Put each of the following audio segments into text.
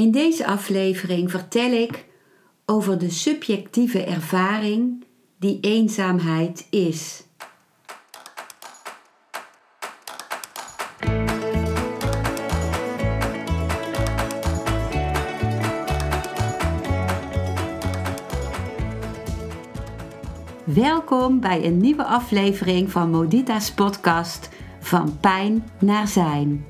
In deze aflevering vertel ik over de subjectieve ervaring die eenzaamheid is. Welkom bij een nieuwe aflevering van Modita's podcast Van Pijn naar Zijn.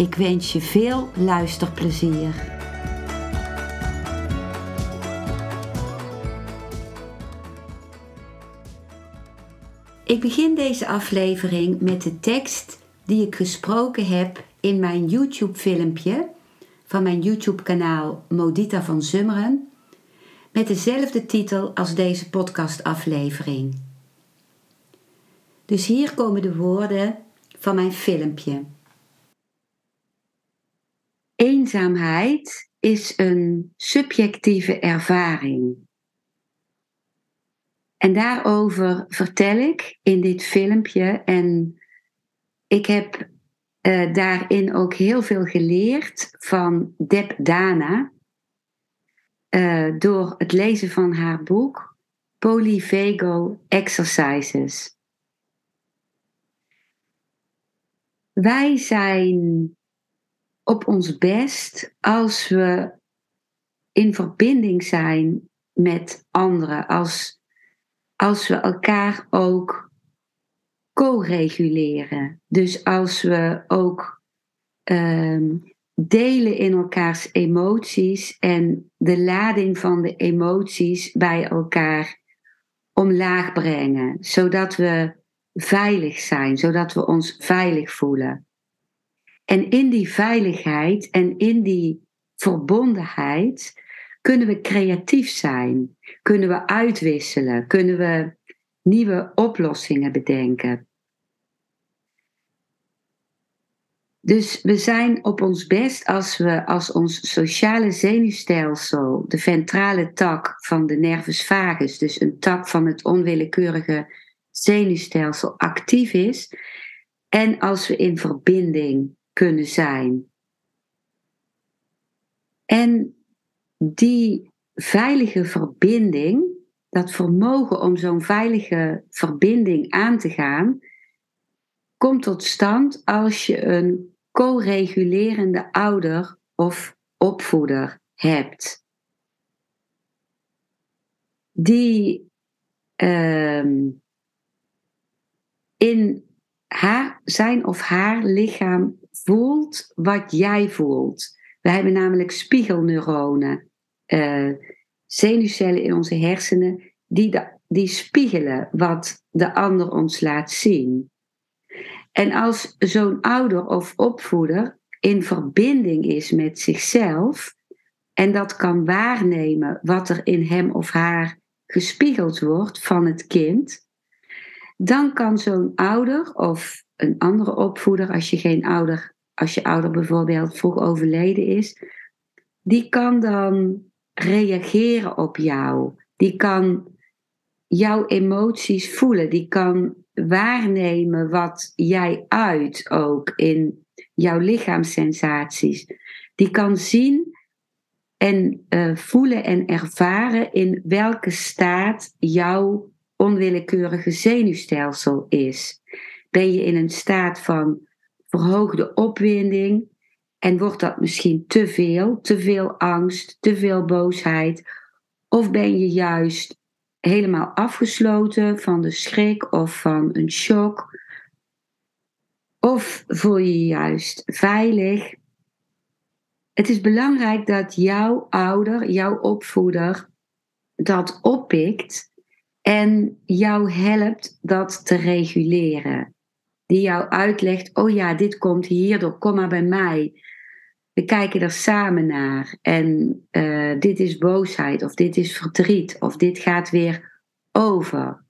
Ik wens je veel luisterplezier. Ik begin deze aflevering met de tekst die ik gesproken heb in mijn YouTube-filmpje van mijn YouTube-kanaal Modita van Zummeren, met dezelfde titel als deze podcastaflevering. Dus hier komen de woorden van mijn filmpje. Eenzaamheid is een subjectieve ervaring. En daarover vertel ik in dit filmpje. En ik heb uh, daarin ook heel veel geleerd van Deb Dana. Uh, door het lezen van haar boek Polyvagal Exercises. Wij zijn op ons best als we in verbinding zijn met anderen, als, als we elkaar ook co-reguleren. Dus als we ook ehm, delen in elkaars emoties en de lading van de emoties bij elkaar omlaag brengen, zodat we veilig zijn, zodat we ons veilig voelen. En in die veiligheid en in die verbondenheid kunnen we creatief zijn, kunnen we uitwisselen, kunnen we nieuwe oplossingen bedenken. Dus we zijn op ons best als we als ons sociale zenuwstelsel, de ventrale tak van de nervus vagus, dus een tak van het onwillekeurige zenuwstelsel, actief is. En als we in verbinding kunnen zijn. En die veilige verbinding, dat vermogen om zo'n veilige verbinding aan te gaan, komt tot stand als je een co-regulerende ouder of opvoeder hebt. Die uh, in haar, zijn of haar lichaam voelt wat jij voelt. We hebben namelijk spiegelneuronen, uh, zenuwcellen in onze hersenen, die, die spiegelen wat de ander ons laat zien. En als zo'n ouder of opvoeder in verbinding is met zichzelf en dat kan waarnemen wat er in hem of haar gespiegeld wordt van het kind, dan kan zo'n ouder of een andere opvoeder, als je geen ouder, als je ouder bijvoorbeeld vroeg overleden is, die kan dan reageren op jou. Die kan jouw emoties voelen. Die kan waarnemen wat jij uit ook in jouw lichaamssensaties. Die kan zien en uh, voelen en ervaren in welke staat jouw onwillekeurige zenuwstelsel is. Ben je in een staat van verhoogde opwinding en wordt dat misschien te veel, te veel angst, te veel boosheid? Of ben je juist helemaal afgesloten van de schrik of van een shock? Of voel je je juist veilig? Het is belangrijk dat jouw ouder, jouw opvoeder, dat oppikt en jou helpt dat te reguleren. Die jou uitlegt, oh ja, dit komt hierdoor, kom maar bij mij. we kijken er samen naar. En uh, dit is boosheid, of dit is verdriet, of dit gaat weer over.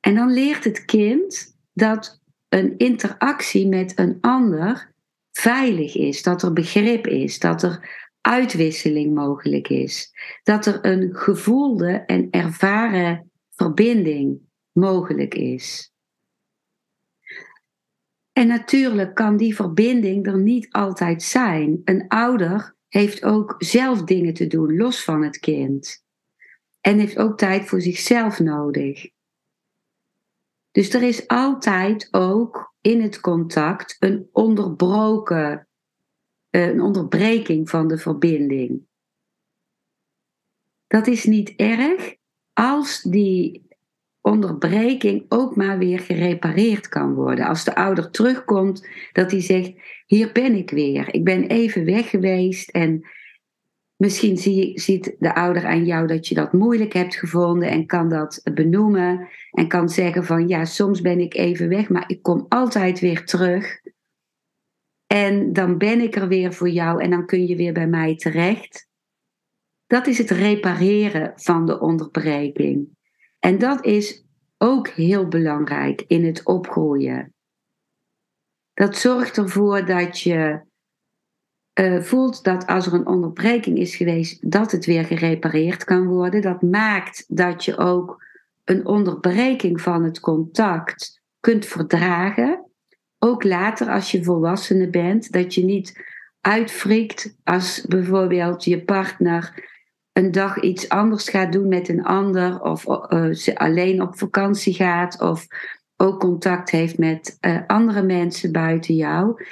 En dan leert het kind dat een interactie met een ander veilig is, dat er begrip is, dat er uitwisseling mogelijk is, dat er een gevoelde en ervaren verbinding mogelijk is. En natuurlijk kan die verbinding er niet altijd zijn. Een ouder heeft ook zelf dingen te doen, los van het kind. En heeft ook tijd voor zichzelf nodig. Dus er is altijd ook in het contact een onderbroken, een onderbreking van de verbinding. Dat is niet erg als die onderbreking ook maar weer gerepareerd kan worden. Als de ouder terugkomt, dat hij zegt: Hier ben ik weer. Ik ben even weg geweest en misschien zie, ziet de ouder aan jou dat je dat moeilijk hebt gevonden en kan dat benoemen en kan zeggen: van ja, soms ben ik even weg, maar ik kom altijd weer terug. En dan ben ik er weer voor jou en dan kun je weer bij mij terecht. Dat is het repareren van de onderbreking. En dat is ook heel belangrijk in het opgroeien. Dat zorgt ervoor dat je uh, voelt dat als er een onderbreking is geweest, dat het weer gerepareerd kan worden. Dat maakt dat je ook een onderbreking van het contact kunt verdragen. Ook later als je volwassene bent, dat je niet uitfrikt als bijvoorbeeld je partner een dag iets anders gaat doen met een ander, of uh, ze alleen op vakantie gaat, of ook contact heeft met uh, andere mensen buiten jou.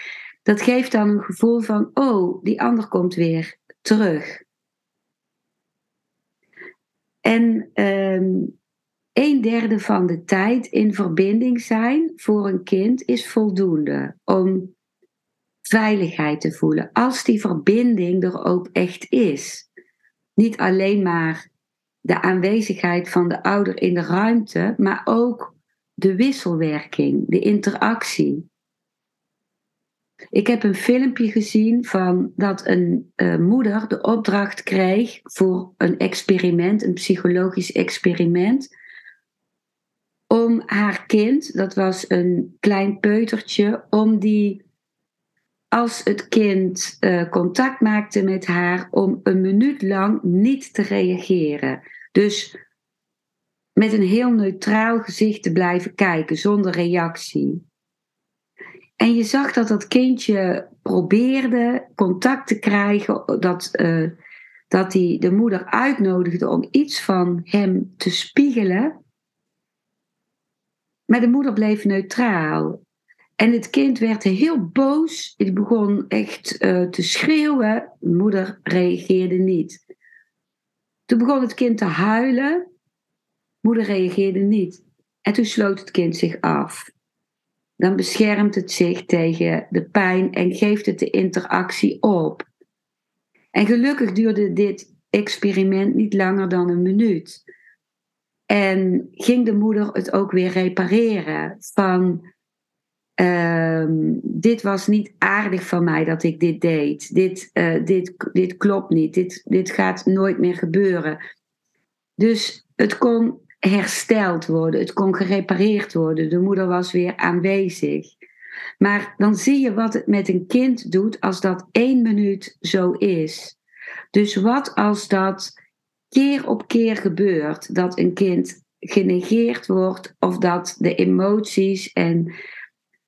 Dat geeft dan een gevoel van, oh, die ander komt weer terug. En um, een derde van de tijd in verbinding zijn voor een kind is voldoende om veiligheid te voelen. Als die verbinding er ook echt is niet alleen maar de aanwezigheid van de ouder in de ruimte, maar ook de wisselwerking, de interactie. Ik heb een filmpje gezien van dat een uh, moeder de opdracht kreeg voor een experiment, een psychologisch experiment, om haar kind, dat was een klein peutertje, om die als het kind uh, contact maakte met haar om een minuut lang niet te reageren. Dus met een heel neutraal gezicht te blijven kijken, zonder reactie. En je zag dat dat kindje probeerde contact te krijgen, dat, uh, dat hij de moeder uitnodigde om iets van hem te spiegelen. Maar de moeder bleef neutraal. En het kind werd heel boos. Het begon echt uh, te schreeuwen. Moeder reageerde niet. Toen begon het kind te huilen. Moeder reageerde niet. En toen sloot het kind zich af. Dan beschermt het zich tegen de pijn en geeft het de interactie op. En gelukkig duurde dit experiment niet langer dan een minuut. En ging de moeder het ook weer repareren van Um, dit was niet aardig van mij dat ik dit deed. Dit, uh, dit, dit klopt niet. Dit, dit gaat nooit meer gebeuren. Dus het kon hersteld worden. Het kon gerepareerd worden. De moeder was weer aanwezig. Maar dan zie je wat het met een kind doet als dat één minuut zo is. Dus wat als dat keer op keer gebeurt, dat een kind genegeerd wordt of dat de emoties en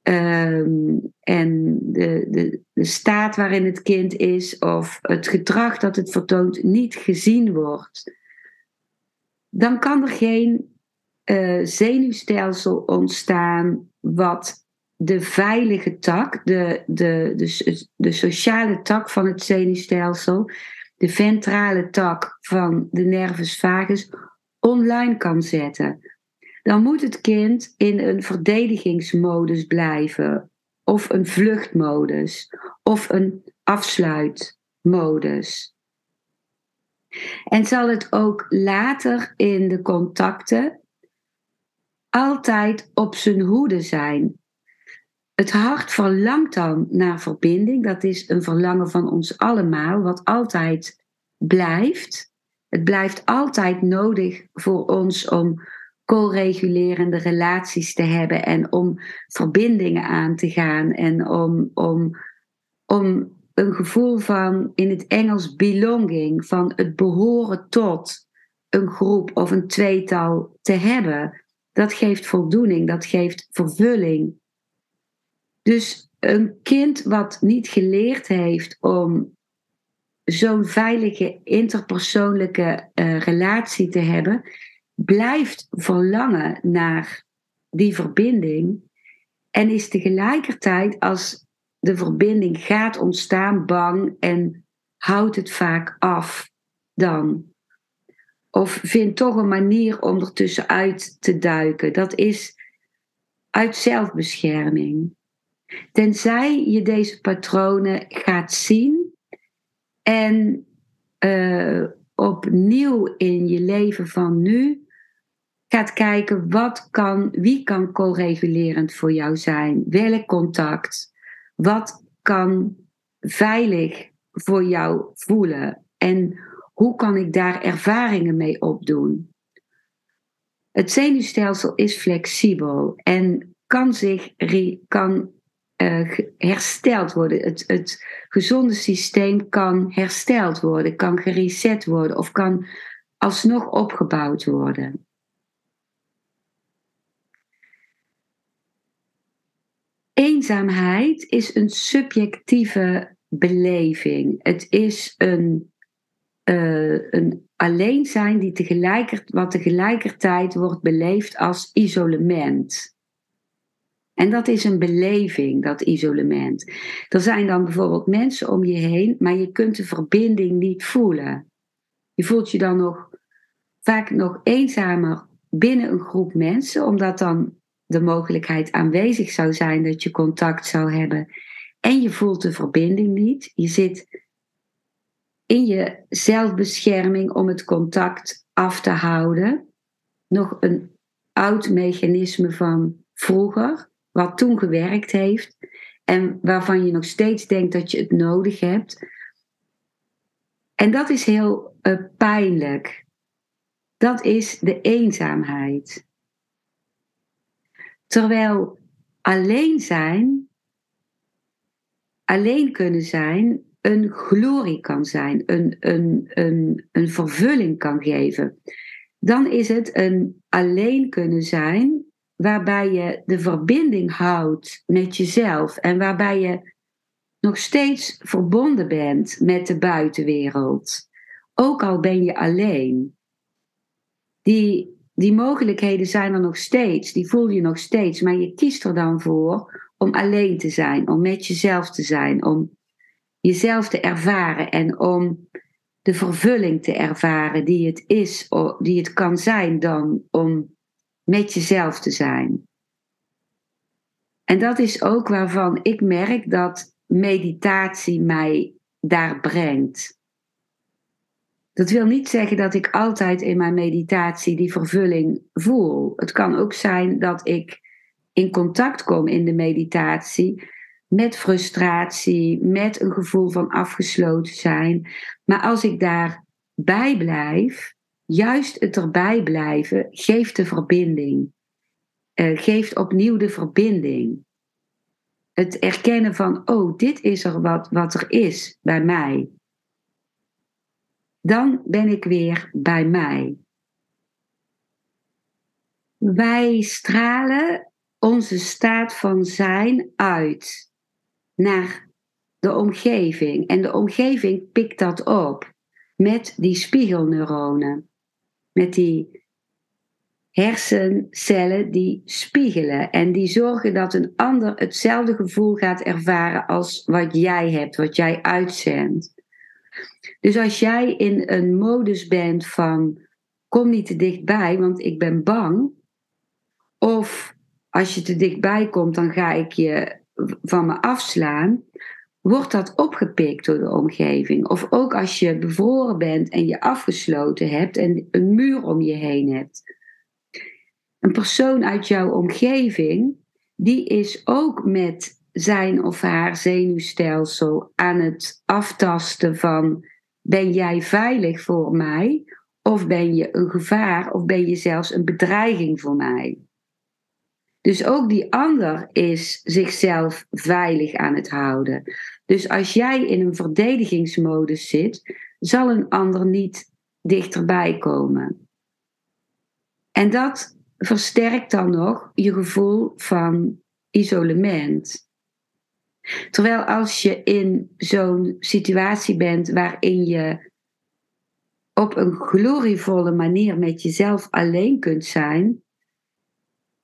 Ehm, en de, de, de staat waarin het kind is of het gedrag dat het vertoont niet gezien wordt, dan kan er geen uh, zenuwstelsel ontstaan wat de veilige tak, de, de, de, de sociale tak van het zenuwstelsel, de ventrale tak van de nervus vagus, online kan zetten dan moet het kind in een verdedigingsmodus blijven, of een vluchtmodus, of een afsluitmodus. En zal het ook later in de contacten altijd op zijn hoede zijn. Het hart verlangt dan naar verbinding. Dat is een verlangen van ons allemaal, wat altijd blijft. Het blijft altijd nodig voor ons om co-regulerende relaties te hebben en om verbindingen aan te gaan en om, om, om een gevoel van in het Engels belonging, van het behoren tot een groep of een tweetal te hebben. Dat geeft voldoening, dat geeft vervulling. Dus een kind wat niet geleerd heeft om zo'n veilige interpersoonlijke uh, relatie te hebben, blijft verlangen naar die verbinding en is tegelijkertijd als de verbinding gaat ontstaan bang en houdt het vaak af dan. Of vindt toch een manier om ertussenuit te duiken. Dat is uit zelfbescherming. Tenzij je deze patronen gaat zien en uh, opnieuw in je leven van nu gaat kijken wat kan, wie kan co-regulerend voor jou zijn, welk contact, wat kan veilig voor jou voelen en hoe kan ik daar ervaringen mee opdoen. Het zenuwstelsel is flexibel en kan zich kan uh, hersteld worden. Het, het gezonde systeem kan hersteld worden, kan gereset worden of kan alsnog opgebouwd worden. Eenzaamheid is een subjectieve beleving. Het is een, uh, een alleen zijn die wat tegelijkertijd wordt beleefd als isolement. En dat is een beleving, dat isolement. Er zijn dan bijvoorbeeld mensen om je heen, maar je kunt de verbinding niet voelen. Je voelt je dan nog vaak nog eenzamer binnen een groep mensen, omdat dan de mogelijkheid aanwezig zou zijn dat je contact zou hebben. En je voelt de verbinding niet. Je zit in je zelfbescherming om het contact af te houden. Nog een oud mechanisme van vroeger wat toen gewerkt heeft en waarvan je nog steeds denkt dat je het nodig hebt. En dat is heel uh, pijnlijk. Dat is de eenzaamheid. Terwijl alleen zijn, alleen kunnen zijn, een glorie kan zijn, een, een, een, een vervulling kan geven. Dan is het een alleen kunnen zijn waarbij je de verbinding houdt met jezelf en waarbij je nog steeds verbonden bent met de buitenwereld. Ook al ben je alleen. Die, die mogelijkheden zijn er nog steeds, die voel je nog steeds, maar je kiest er dan voor om alleen te zijn, om met jezelf te zijn, om jezelf te ervaren en om de vervulling te ervaren die het is, die het kan zijn dan om met jezelf te zijn. En dat is ook waarvan ik merk dat meditatie mij daar brengt. Dat wil niet zeggen dat ik altijd in mijn meditatie die vervulling voel. Het kan ook zijn dat ik in contact kom in de meditatie met frustratie, met een gevoel van afgesloten zijn. Maar als ik daarbij blijf, juist het erbij blijven geeft de verbinding. Uh, geeft opnieuw de verbinding. Het erkennen van, oh, dit is er wat, wat er is bij mij. Dan ben ik weer bij mij. Wij stralen onze staat van zijn uit naar de omgeving. En de omgeving pikt dat op met die spiegelneuronen met die hersencellen die spiegelen en die zorgen dat een ander hetzelfde gevoel gaat ervaren als wat jij hebt, wat jij uitzendt. Dus als jij in een modus bent van kom niet te dichtbij, want ik ben bang, of als je te dichtbij komt, dan ga ik je van me afslaan, wordt dat opgepikt door de omgeving. Of ook als je bevroren bent en je afgesloten hebt en een muur om je heen hebt. Een persoon uit jouw omgeving die is ook met zijn of haar zenuwstelsel aan het aftasten van ben jij veilig voor mij of ben je een gevaar of ben je zelfs een bedreiging voor mij. Dus ook die ander is zichzelf veilig aan het houden. Dus als jij in een verdedigingsmodus zit, zal een ander niet dichterbij komen. En dat versterkt dan nog je gevoel van isolement. Terwijl als je in zo'n situatie bent waarin je op een glorievolle manier met jezelf alleen kunt zijn,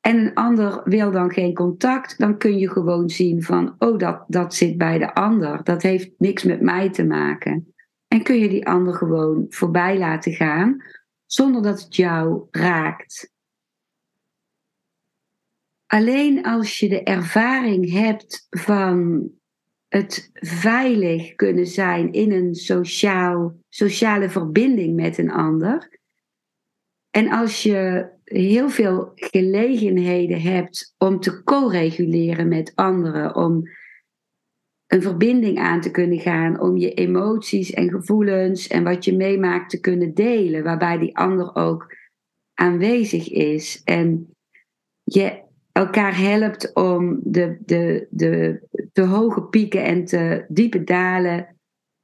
en een ander wil dan geen contact, dan kun je gewoon zien van, oh, dat, dat zit bij de ander. Dat heeft niks met mij te maken. En kun je die ander gewoon voorbij laten gaan, zonder dat het jou raakt. Alleen als je de ervaring hebt van het veilig kunnen zijn in een sociaal, sociale verbinding met een ander. En als je heel veel gelegenheden hebt om te co-reguleren met anderen, om een verbinding aan te kunnen gaan, om je emoties en gevoelens en wat je meemaakt te kunnen delen, waarbij die ander ook aanwezig is. En je elkaar helpt om de, de, de, de hoge pieken en te diepe dalen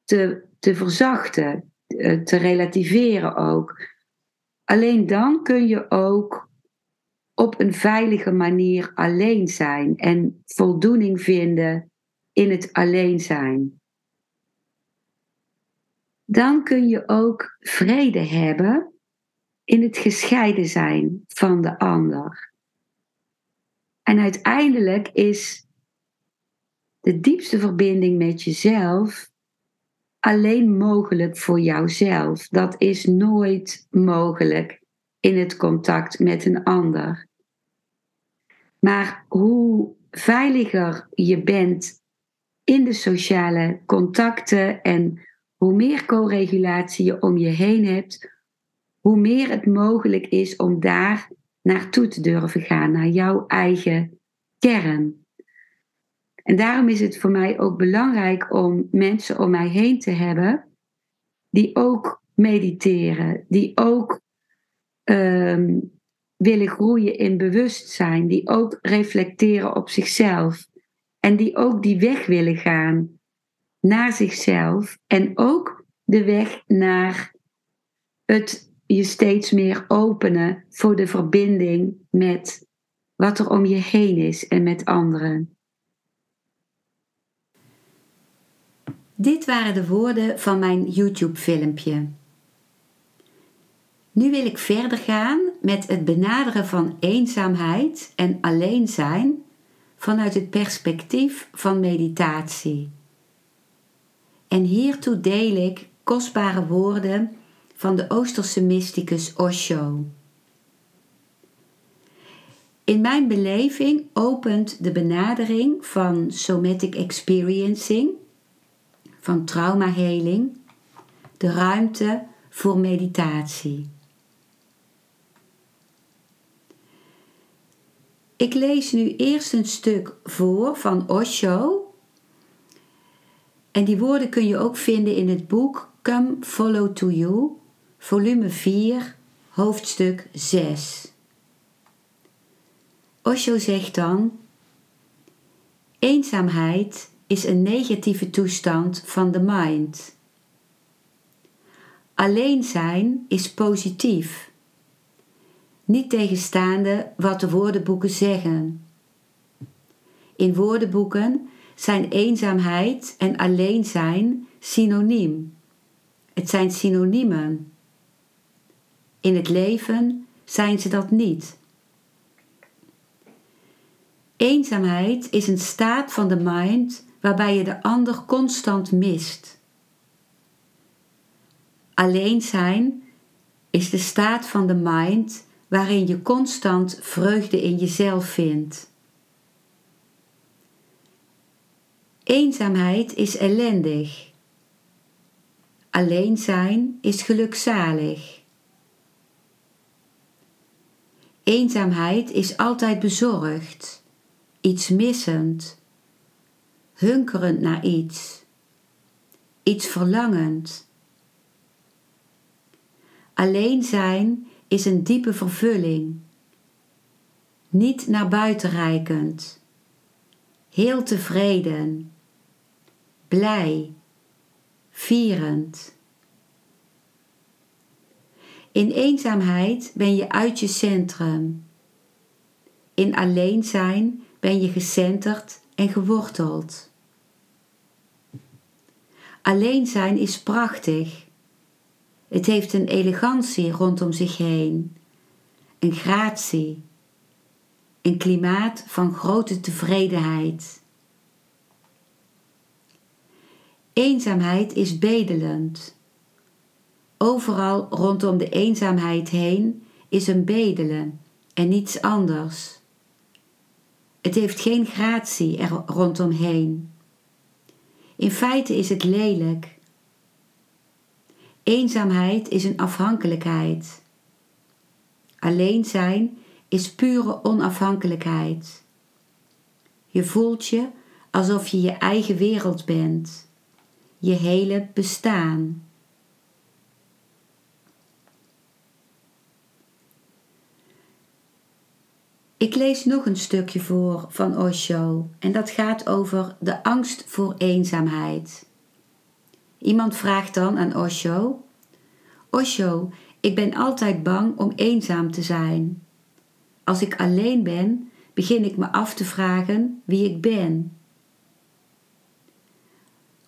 te, te verzachten, eh, te relativeren ook. Alleen dan kun je ook op een veilige manier alleen zijn en voldoening vinden in het alleen zijn. Dan kun je ook vrede hebben in het gescheiden zijn van de ander. En uiteindelijk is de diepste verbinding met jezelf alleen mogelijk voor jouzelf. Dat is nooit mogelijk in het contact met een ander. Maar hoe veiliger je bent in de sociale contacten en hoe meer co-regulatie je om je heen hebt, hoe meer het mogelijk is om daar naartoe te durven gaan, naar jouw eigen kern. En daarom is het voor mij ook belangrijk om mensen om mij heen te hebben die ook mediteren, die ook ehm, willen groeien in bewustzijn, die ook reflecteren op zichzelf en die ook die weg willen gaan naar zichzelf en ook de weg naar het je steeds meer openen voor de verbinding met wat er om je heen is en met anderen. Dit waren de woorden van mijn YouTube-filmpje. Nu wil ik verder gaan met het benaderen van eenzaamheid en alleen zijn vanuit het perspectief van meditatie. En hiertoe deel ik kostbare woorden van de Oosterse mysticus Osho. In mijn beleving opent de benadering van somatic experiencing, van traumaheling, de ruimte voor meditatie. Ik lees nu eerst een stuk voor van Osho. En die woorden kun je ook vinden in het boek Come Follow to You volume 4, hoofdstuk 6. Osho zegt dan: Eenzaamheid is een negatieve toestand van de mind. Alleen zijn is positief, niet tegenstaande wat de woordenboeken zeggen. In woordenboeken zijn eenzaamheid en alleen zijn synoniem. Het zijn synoniemen. In het leven zijn ze dat niet. Eenzaamheid is een staat van de mind waarbij je de ander constant mist. Alleen zijn is de staat van de mind waarin je constant vreugde in jezelf vindt. Eenzaamheid is ellendig. Alleen zijn is gelukzalig. Eenzaamheid is altijd bezorgd. iets missend, hunkerend naar iets, iets verlangend. Alleen zijn is een diepe vervulling, niet naar buiten reikend, heel tevreden, blij, vierend. In eenzaamheid ben je uit je centrum. In alleen zijn ben je gecenterd en geworteld. Alleen zijn is prachtig. Het heeft een elegantie rondom zich heen, een gratie, een klimaat van grote tevredenheid. Eenzaamheid is bedelend. Overal rondom de eenzaamheid heen is een bedelen en niets anders. Het heeft geen gratie er rondomheen. In feite is het lelijk. Eenzaamheid is een afhankelijkheid. Alleen zijn is pure onafhankelijkheid. Je voelt je alsof je je eigen wereld bent, je hele bestaan. Ik lees nog een stukje voor van Osho en dat gaat over de angst voor eenzaamheid. Iemand vraagt dan aan Osho: Osho, ik ben altijd bang om eenzaam te zijn. Als ik alleen ben, begin ik me af te vragen wie ik ben.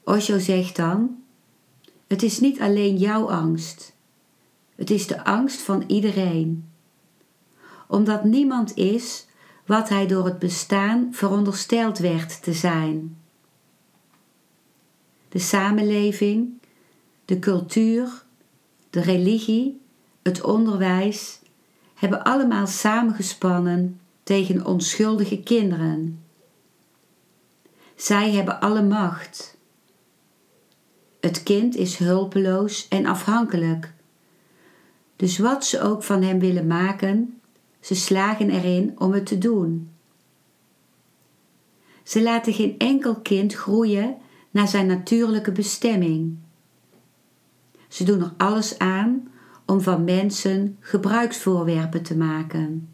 Osho zegt dan: Het is niet alleen jouw angst, het is de angst van iedereen omdat niemand is wat hij door het bestaan verondersteld werd te zijn. De samenleving, de cultuur, de religie, het onderwijs hebben allemaal samengespannen tegen onschuldige kinderen. Zij hebben alle macht. Het kind is hulpeloos en afhankelijk. Dus wat ze ook van hem willen maken, ze slagen erin om het te doen. Ze laten geen enkel kind groeien naar zijn natuurlijke bestemming. Ze doen er alles aan om van mensen gebruiksvoorwerpen te maken.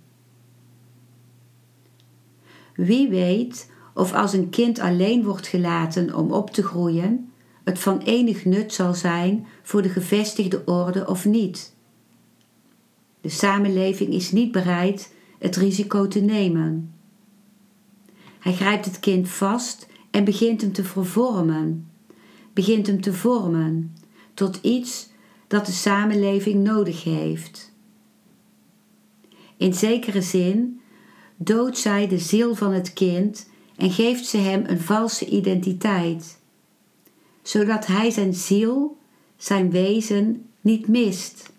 Wie weet of als een kind alleen wordt gelaten om op te groeien, het van enig nut zal zijn voor de gevestigde orde of niet. De samenleving is niet bereid het risico te nemen. Hij grijpt het kind vast en begint hem te vervormen, begint hem te vormen tot iets dat de samenleving nodig heeft. In zekere zin doodt zij de ziel van het kind en geeft ze hem een valse identiteit, zodat hij zijn ziel, zijn wezen niet mist.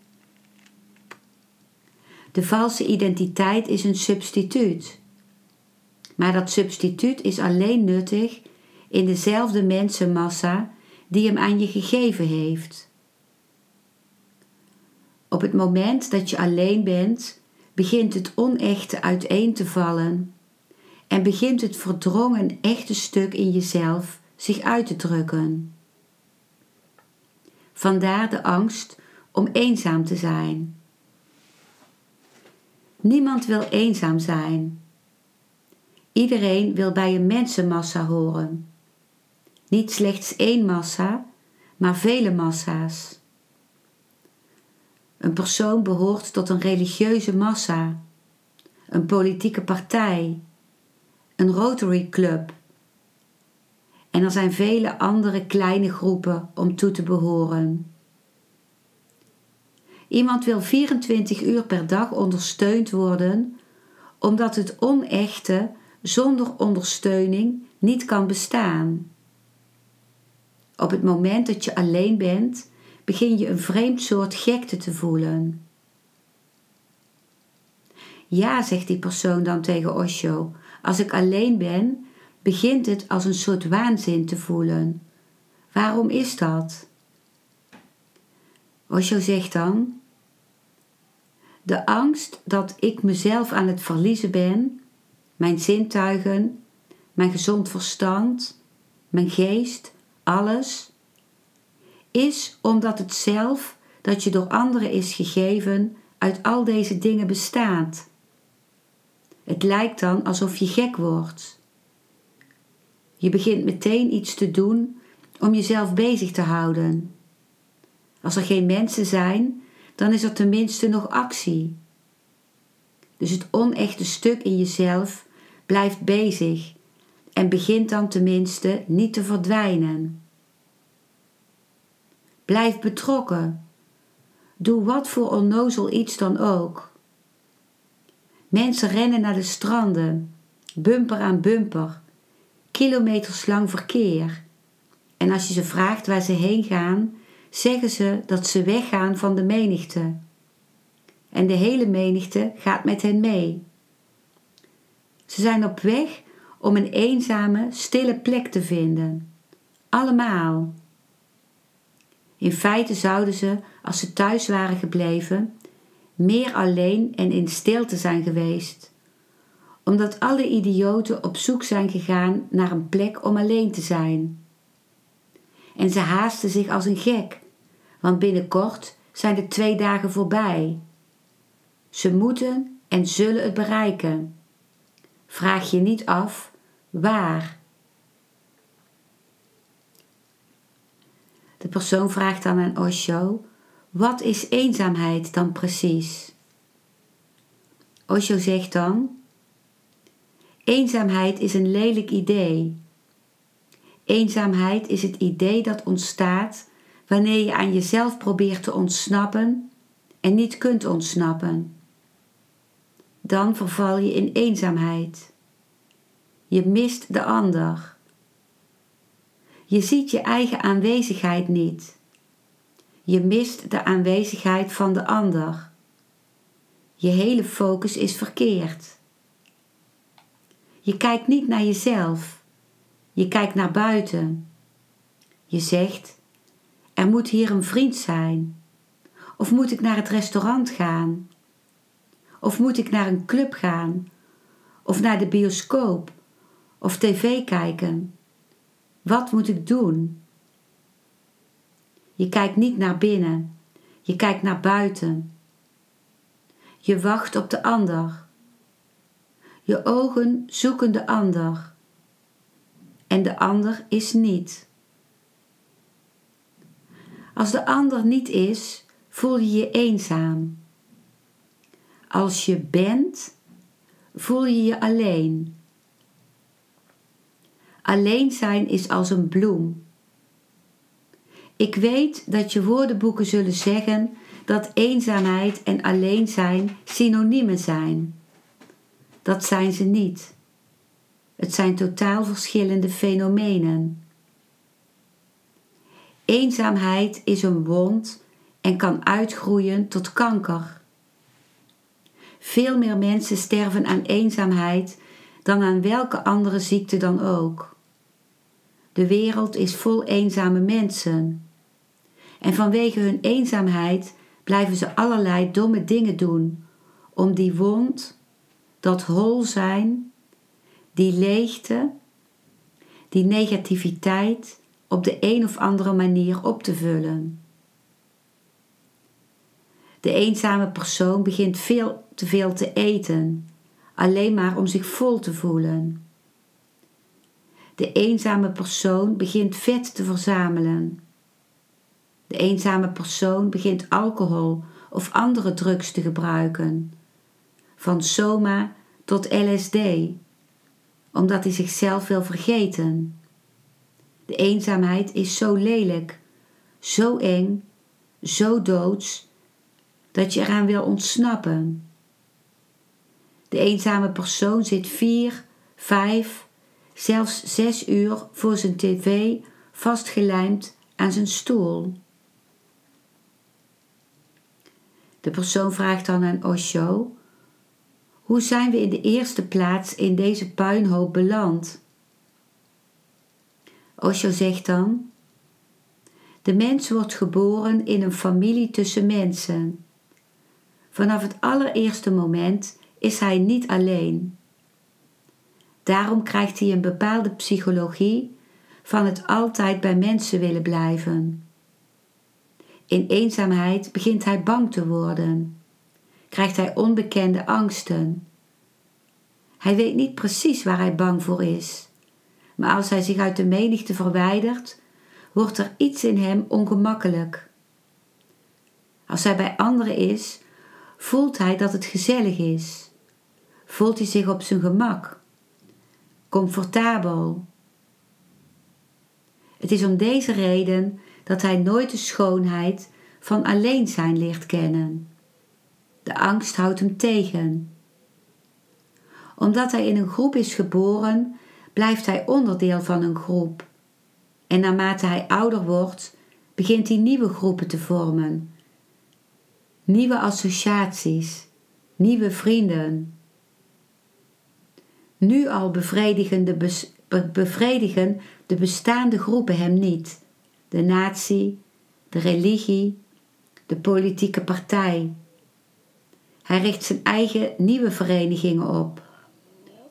De valse identiteit is een substituut. Maar dat substituut is alleen nuttig in dezelfde mensenmassa die hem aan je gegeven heeft. Op het moment dat je alleen bent, begint het onechte uiteen te vallen en begint het verdrongen echte stuk in jezelf zich uit te drukken. Vandaar de angst om eenzaam te zijn. Niemand wil eenzaam zijn. Iedereen wil bij een mensenmassa horen. Niet slechts één massa, maar vele massa's. Een persoon behoort tot een religieuze massa, een politieke partij, een Rotary Club. En er zijn vele andere kleine groepen om toe te behoren. Iemand wil 24 uur per dag ondersteund worden, omdat het onechte zonder ondersteuning niet kan bestaan. Op het moment dat je alleen bent, begin je een vreemd soort gekte te voelen. Ja, zegt die persoon dan tegen Osho, als ik alleen ben, begint het als een soort waanzin te voelen. Waarom is dat? Osho zegt dan: De angst dat ik mezelf aan het verliezen ben, mijn zintuigen, mijn gezond verstand, mijn geest, alles, is omdat het zelf dat je door anderen is gegeven uit al deze dingen bestaat. Het lijkt dan alsof je gek wordt. Je begint meteen iets te doen om jezelf bezig te houden. Als er geen mensen zijn, dan is er tenminste nog actie. Dus het onechte stuk in jezelf blijft bezig en begint dan tenminste niet te verdwijnen. Blijf betrokken. Doe wat voor onnozel iets dan ook. Mensen rennen naar de stranden, bumper aan bumper, kilometers lang verkeer. En als je ze vraagt waar ze heen gaan, zeggen ze dat ze weggaan van de menigte. En de hele menigte gaat met hen mee. Ze zijn op weg om een eenzame, stille plek te vinden. Allemaal. In feite zouden ze, als ze thuis waren gebleven, meer alleen en in stilte zijn geweest, omdat alle idioten op zoek zijn gegaan naar een plek om alleen te zijn. En ze haasten zich als een gek, want binnenkort zijn de twee dagen voorbij. Ze moeten en zullen het bereiken. Vraag je niet af waar. De persoon vraagt dan aan Osho: wat is eenzaamheid dan precies? Osho zegt dan: Eenzaamheid is een lelijk idee. Eenzaamheid is het idee dat ontstaat wanneer je aan jezelf probeert te ontsnappen en niet kunt ontsnappen. Dan verval je in eenzaamheid. Je mist de ander. Je ziet je eigen aanwezigheid niet. Je mist de aanwezigheid van de ander. Je hele focus is verkeerd. Je kijkt niet naar jezelf. Je kijkt naar buiten. Je zegt: Er moet hier een vriend zijn. Of moet ik naar het restaurant gaan? Of moet ik naar een club gaan? Of naar de bioscoop? Of tv kijken? Wat moet ik doen? Je kijkt niet naar binnen, je kijkt naar buiten. Je wacht op de ander. Je ogen zoeken de ander. En de ander is niet. Als de ander niet is, voel je je eenzaam. Als je bent, voel je je alleen. Alleen zijn is als een bloem. Ik weet dat je woordenboeken zullen zeggen dat eenzaamheid en alleen zijn synoniemen zijn. Dat zijn ze niet. Het zijn totaal verschillende fenomenen. Eenzaamheid is een wond en kan uitgroeien tot kanker. Veel meer mensen sterven aan eenzaamheid dan aan welke andere ziekte dan ook. De wereld is vol eenzame mensen. En vanwege hun eenzaamheid blijven ze allerlei domme dingen doen om die wond, dat hol zijn, die leegte, die negativiteit op de een of andere manier op te vullen. De eenzame persoon begint veel te veel te eten, alleen maar om zich vol te voelen. De eenzame persoon begint vet te verzamelen. De eenzame persoon begint alcohol of andere drugs te gebruiken, van soma tot LSD, omdat hij zichzelf wil vergeten. De eenzaamheid is zo lelijk, zo eng, zo doods, dat je eraan wil ontsnappen. De eenzame persoon zit vier, vijf, zelfs zes uur voor zijn tv vastgelijmd aan zijn stoel. De persoon vraagt dan aan Osho: Hoe zijn we in de eerste plaats in deze puinhoop beland? Osho zegt dan: De mens wordt geboren in een familie tussen mensen. Vanaf het allereerste moment is hij niet alleen. Daarom krijgt hij een bepaalde psychologie van het altijd bij mensen willen blijven. In eenzaamheid begint hij bang te worden. Krijgt hij onbekende angsten. Hij weet niet precies waar hij bang voor is. Maar als hij zich uit de menigte verwijdert, wordt er iets in hem ongemakkelijk. Als hij bij anderen is, voelt hij dat het gezellig is. Voelt hij zich op zijn gemak, comfortabel. Het is om deze reden dat hij nooit de schoonheid van alleen zijn leert kennen. De angst houdt hem tegen. Omdat hij in een groep is geboren, blijft hij onderdeel van een groep. En naarmate hij ouder wordt, begint hij nieuwe groepen te vormen. Nieuwe associaties, nieuwe vrienden. Nu al bevredigen de, bevredigen de bestaande groepen hem niet. De natie, de religie, de politieke partij. Hij richt zijn eigen nieuwe verenigingen op.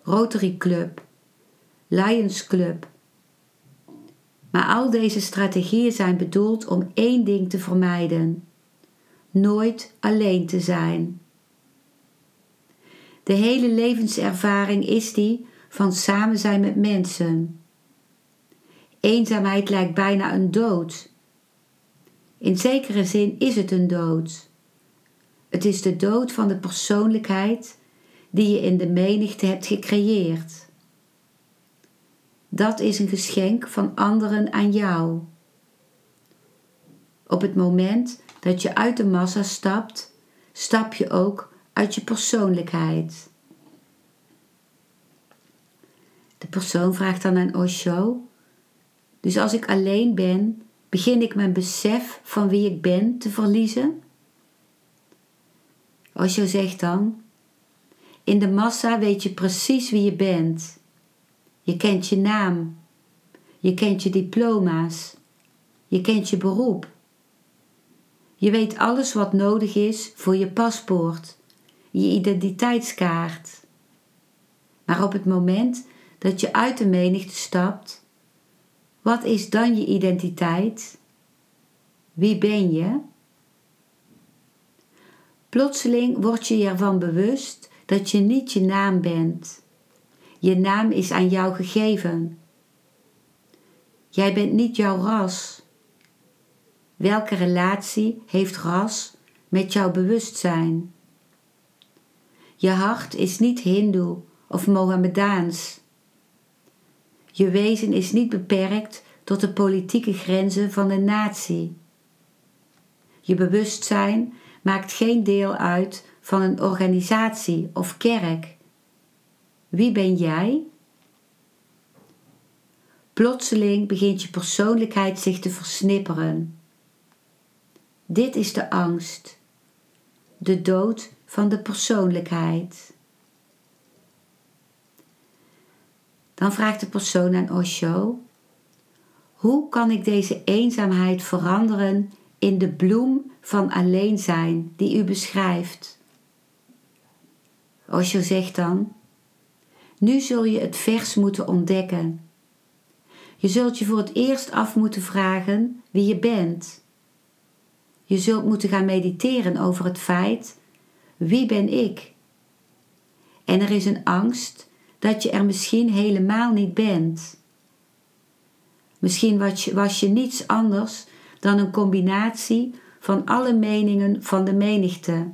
Rotary Club, Lions Club. Maar al deze strategieën zijn bedoeld om één ding te vermijden: nooit alleen te zijn. De hele levenservaring is die van samen zijn met mensen. Eenzaamheid lijkt bijna een dood. In zekere zin is het een dood. Het is de dood van de persoonlijkheid die je in de menigte hebt gecreëerd. Dat is een geschenk van anderen aan jou. Op het moment dat je uit de massa stapt, stap je ook uit je persoonlijkheid. De persoon vraagt dan aan Osho: Dus als ik alleen ben, begin ik mijn besef van wie ik ben te verliezen? Osho zegt dan: In de massa weet je precies wie je bent. Je kent je naam. Je kent je diploma's. Je kent je beroep. Je weet alles wat nodig is voor je paspoort, je identiteitskaart. Maar op het moment dat je uit de menigte stapt, wat is dan je identiteit? Wie ben je? Plotseling word je ervan bewust dat je niet je naam bent. Je naam is aan jou gegeven. Jij bent niet jouw ras. Welke relatie heeft ras met jouw bewustzijn? Je hart is niet Hindoe of Mohammedaans. Je wezen is niet beperkt tot de politieke grenzen van een natie. Je bewustzijn maakt geen deel uit van een organisatie of kerk. Wie ben jij? Plotseling begint je persoonlijkheid zich te versnipperen. Dit is de angst, de dood van de persoonlijkheid. Dan vraagt de persoon aan Osho: Hoe kan ik deze eenzaamheid veranderen in de bloem van alleen zijn die u beschrijft? Osho zegt dan: Nu zul je het vers moeten ontdekken. Je zult je voor het eerst af moeten vragen wie je bent. Je zult moeten gaan mediteren over het feit: wie ben ik? En er is een angst dat je er misschien helemaal niet bent. Misschien was je, niets anders dan een combinatie van alle meningen van de menigte.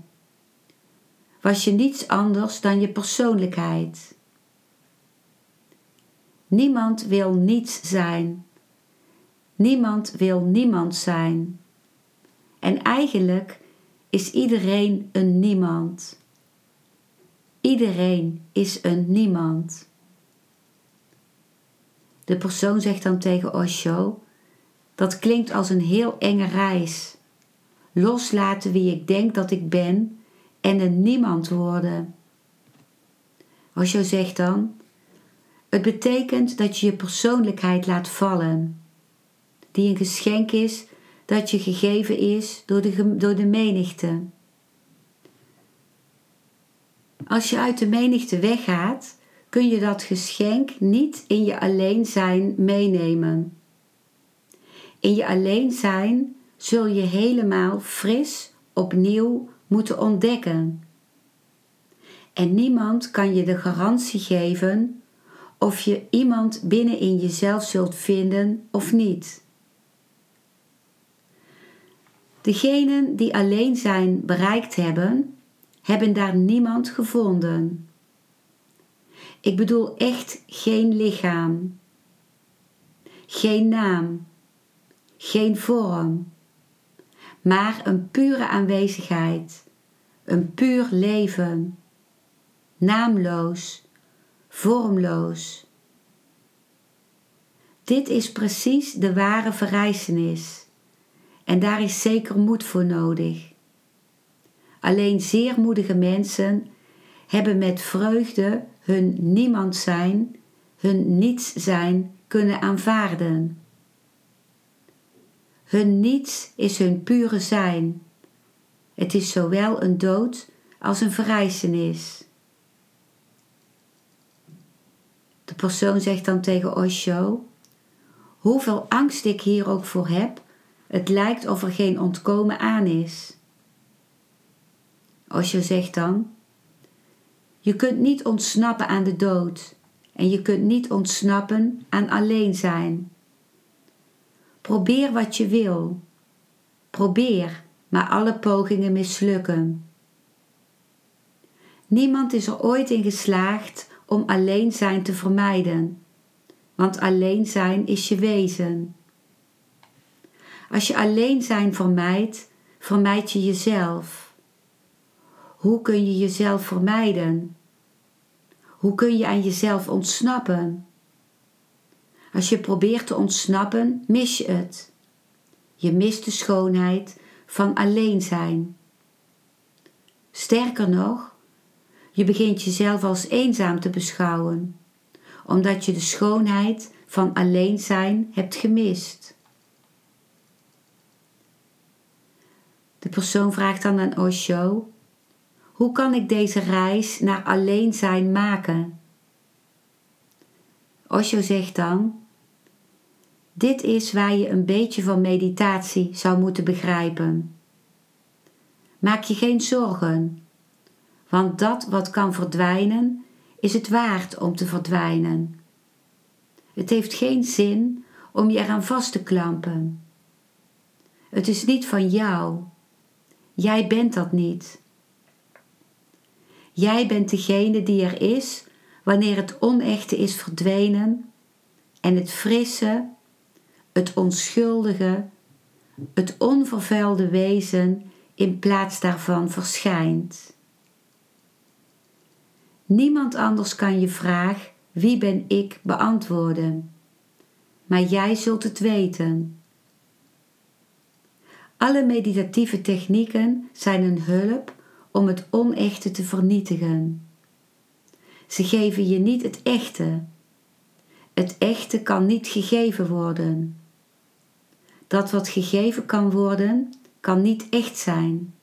Was je niets anders dan je persoonlijkheid. Niemand wil niets zijn. Niemand wil niemand zijn. En eigenlijk is iedereen een niemand. Iedereen is een niemand. De persoon zegt dan tegen Osho: Dat klinkt als een heel enge reis. Loslaten wie ik denk dat ik ben en een niemand worden. Osho zegt dan: Het betekent dat je je persoonlijkheid laat vallen, die een geschenk is dat je gegeven is door de, door de menigte. Als je uit de menigte weggaat, kun je dat geschenk niet in je alleen zijn meenemen. In je alleen zijn zul je helemaal fris opnieuw moeten ontdekken. En niemand kan je de garantie geven of je iemand binnen in jezelf zult vinden of niet. Degenen die alleen zijn bereikt hebben, hebben daar niemand gevonden. Ik bedoel echt geen lichaam, geen naam, geen vorm, maar een pure aanwezigheid, een puur leven, naamloos, vormloos. Dit is precies de ware verrijzenis en daar is zeker moed voor nodig. Alleen zeer moedige mensen hebben met vreugde hun niemand zijn, hun niets zijn kunnen aanvaarden. Hun niets is hun pure zijn. Het is zowel een dood als een verrijzenis. De persoon zegt dan tegen Osho: Hoeveel angst ik hier ook voor heb, het lijkt of er geen ontkomen aan is. Osho zegt dan: Je kunt niet ontsnappen aan de dood en je kunt niet ontsnappen aan alleen zijn. Probeer wat je wil. Probeer, maar alle pogingen mislukken. Niemand is er ooit in geslaagd om alleen zijn te vermijden, want alleen zijn is je wezen. Als je alleen zijn vermijdt, vermijd je jezelf. Hoe kun je jezelf vermijden? Hoe kun je aan jezelf ontsnappen? Als je probeert te ontsnappen, mis je het. Je mist de schoonheid van alleen zijn. Sterker nog, je begint jezelf als eenzaam te beschouwen, omdat je de schoonheid van alleen zijn hebt gemist. De persoon vraagt dan aan Osho: Hoe kan ik deze reis naar alleen zijn maken? Osho zegt dan: Dit is waar je een beetje van meditatie zou moeten begrijpen. Maak je geen zorgen, want dat wat kan verdwijnen, is het waard om te verdwijnen. Het heeft geen zin om je eraan vast te klampen. Het is niet van jou. Jij bent dat niet. Jij bent degene die er is wanneer het onechte is verdwenen en het frisse, het onschuldige, het onvervuilde wezen in plaats daarvan verschijnt. Niemand anders kan je vraag wie ben ik beantwoorden, maar jij zult het weten. Alle meditatieve technieken zijn een hulp om het onechte te vernietigen. Ze geven je niet het echte. Het echte kan niet gegeven worden. Dat wat gegeven kan worden, kan niet echt zijn.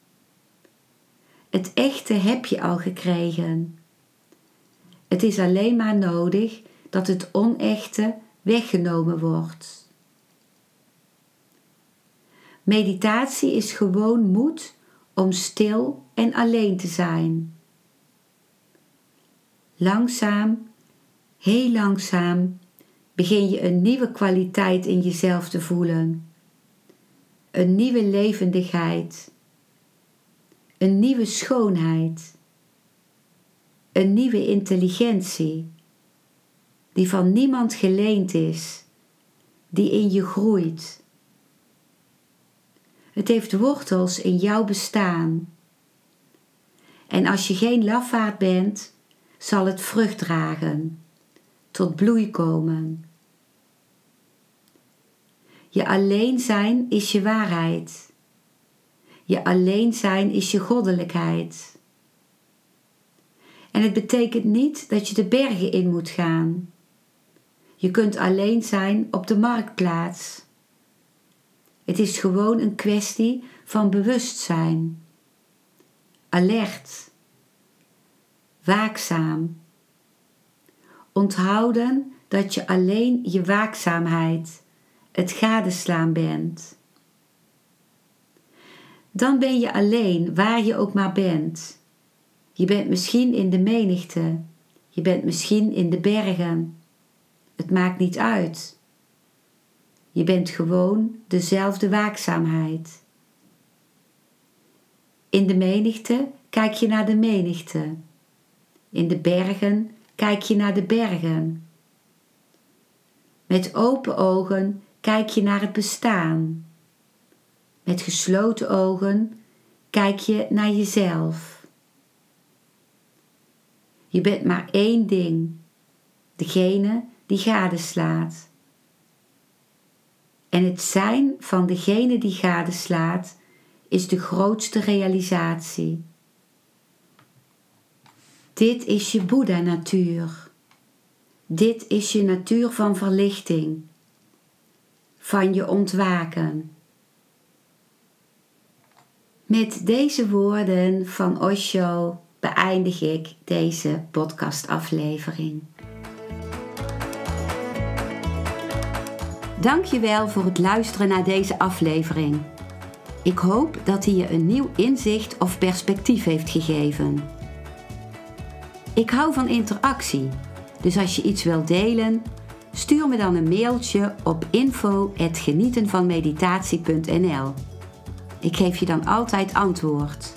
Het echte heb je al gekregen. Het is alleen maar nodig dat het onechte weggenomen wordt. Meditatie is gewoon moed om stil en alleen te zijn. Langzaam, heel langzaam, begin je een nieuwe kwaliteit in jezelf te voelen. Een nieuwe levendigheid. Een nieuwe schoonheid. Een nieuwe intelligentie. Die van niemand geleend is. Die in je groeit het heeft wortels in jouw bestaan. En als je geen lafaard bent, zal het vrucht dragen, tot bloei komen. Je alleen zijn is je waarheid. Je alleen zijn is je goddelijkheid. En het betekent niet dat je de bergen in moet gaan. Je kunt alleen zijn op de marktplaats. Het is gewoon een kwestie van bewustzijn. Alert. Waakzaam. onthouden dat je alleen je waakzaamheid, het gadeslaan bent. Dan ben je alleen waar je ook maar bent. Je bent misschien in de menigte, je bent misschien in de bergen. Het maakt niet uit. Je bent gewoon dezelfde waakzaamheid. In de menigte kijk je naar de menigte. In de bergen kijk je naar de bergen. Met open ogen kijk je naar het bestaan. Met gesloten ogen kijk je naar jezelf. Je bent maar één ding, degene die gadeslaat. En het zijn van degene die gadeslaat is de grootste realisatie. Dit is je Boeddha-natuur. Dit is je natuur van verlichting, van je ontwaken. Met deze woorden van Osho beëindig ik deze podcastaflevering. Dankjewel voor het luisteren naar deze aflevering. Ik hoop dat hij je een nieuw inzicht of perspectief heeft gegeven. Ik hou van interactie, dus als je iets wilt delen, stuur me dan een mailtje op info@genietenvanmeditatie.nl. Ik geef je dan altijd antwoord.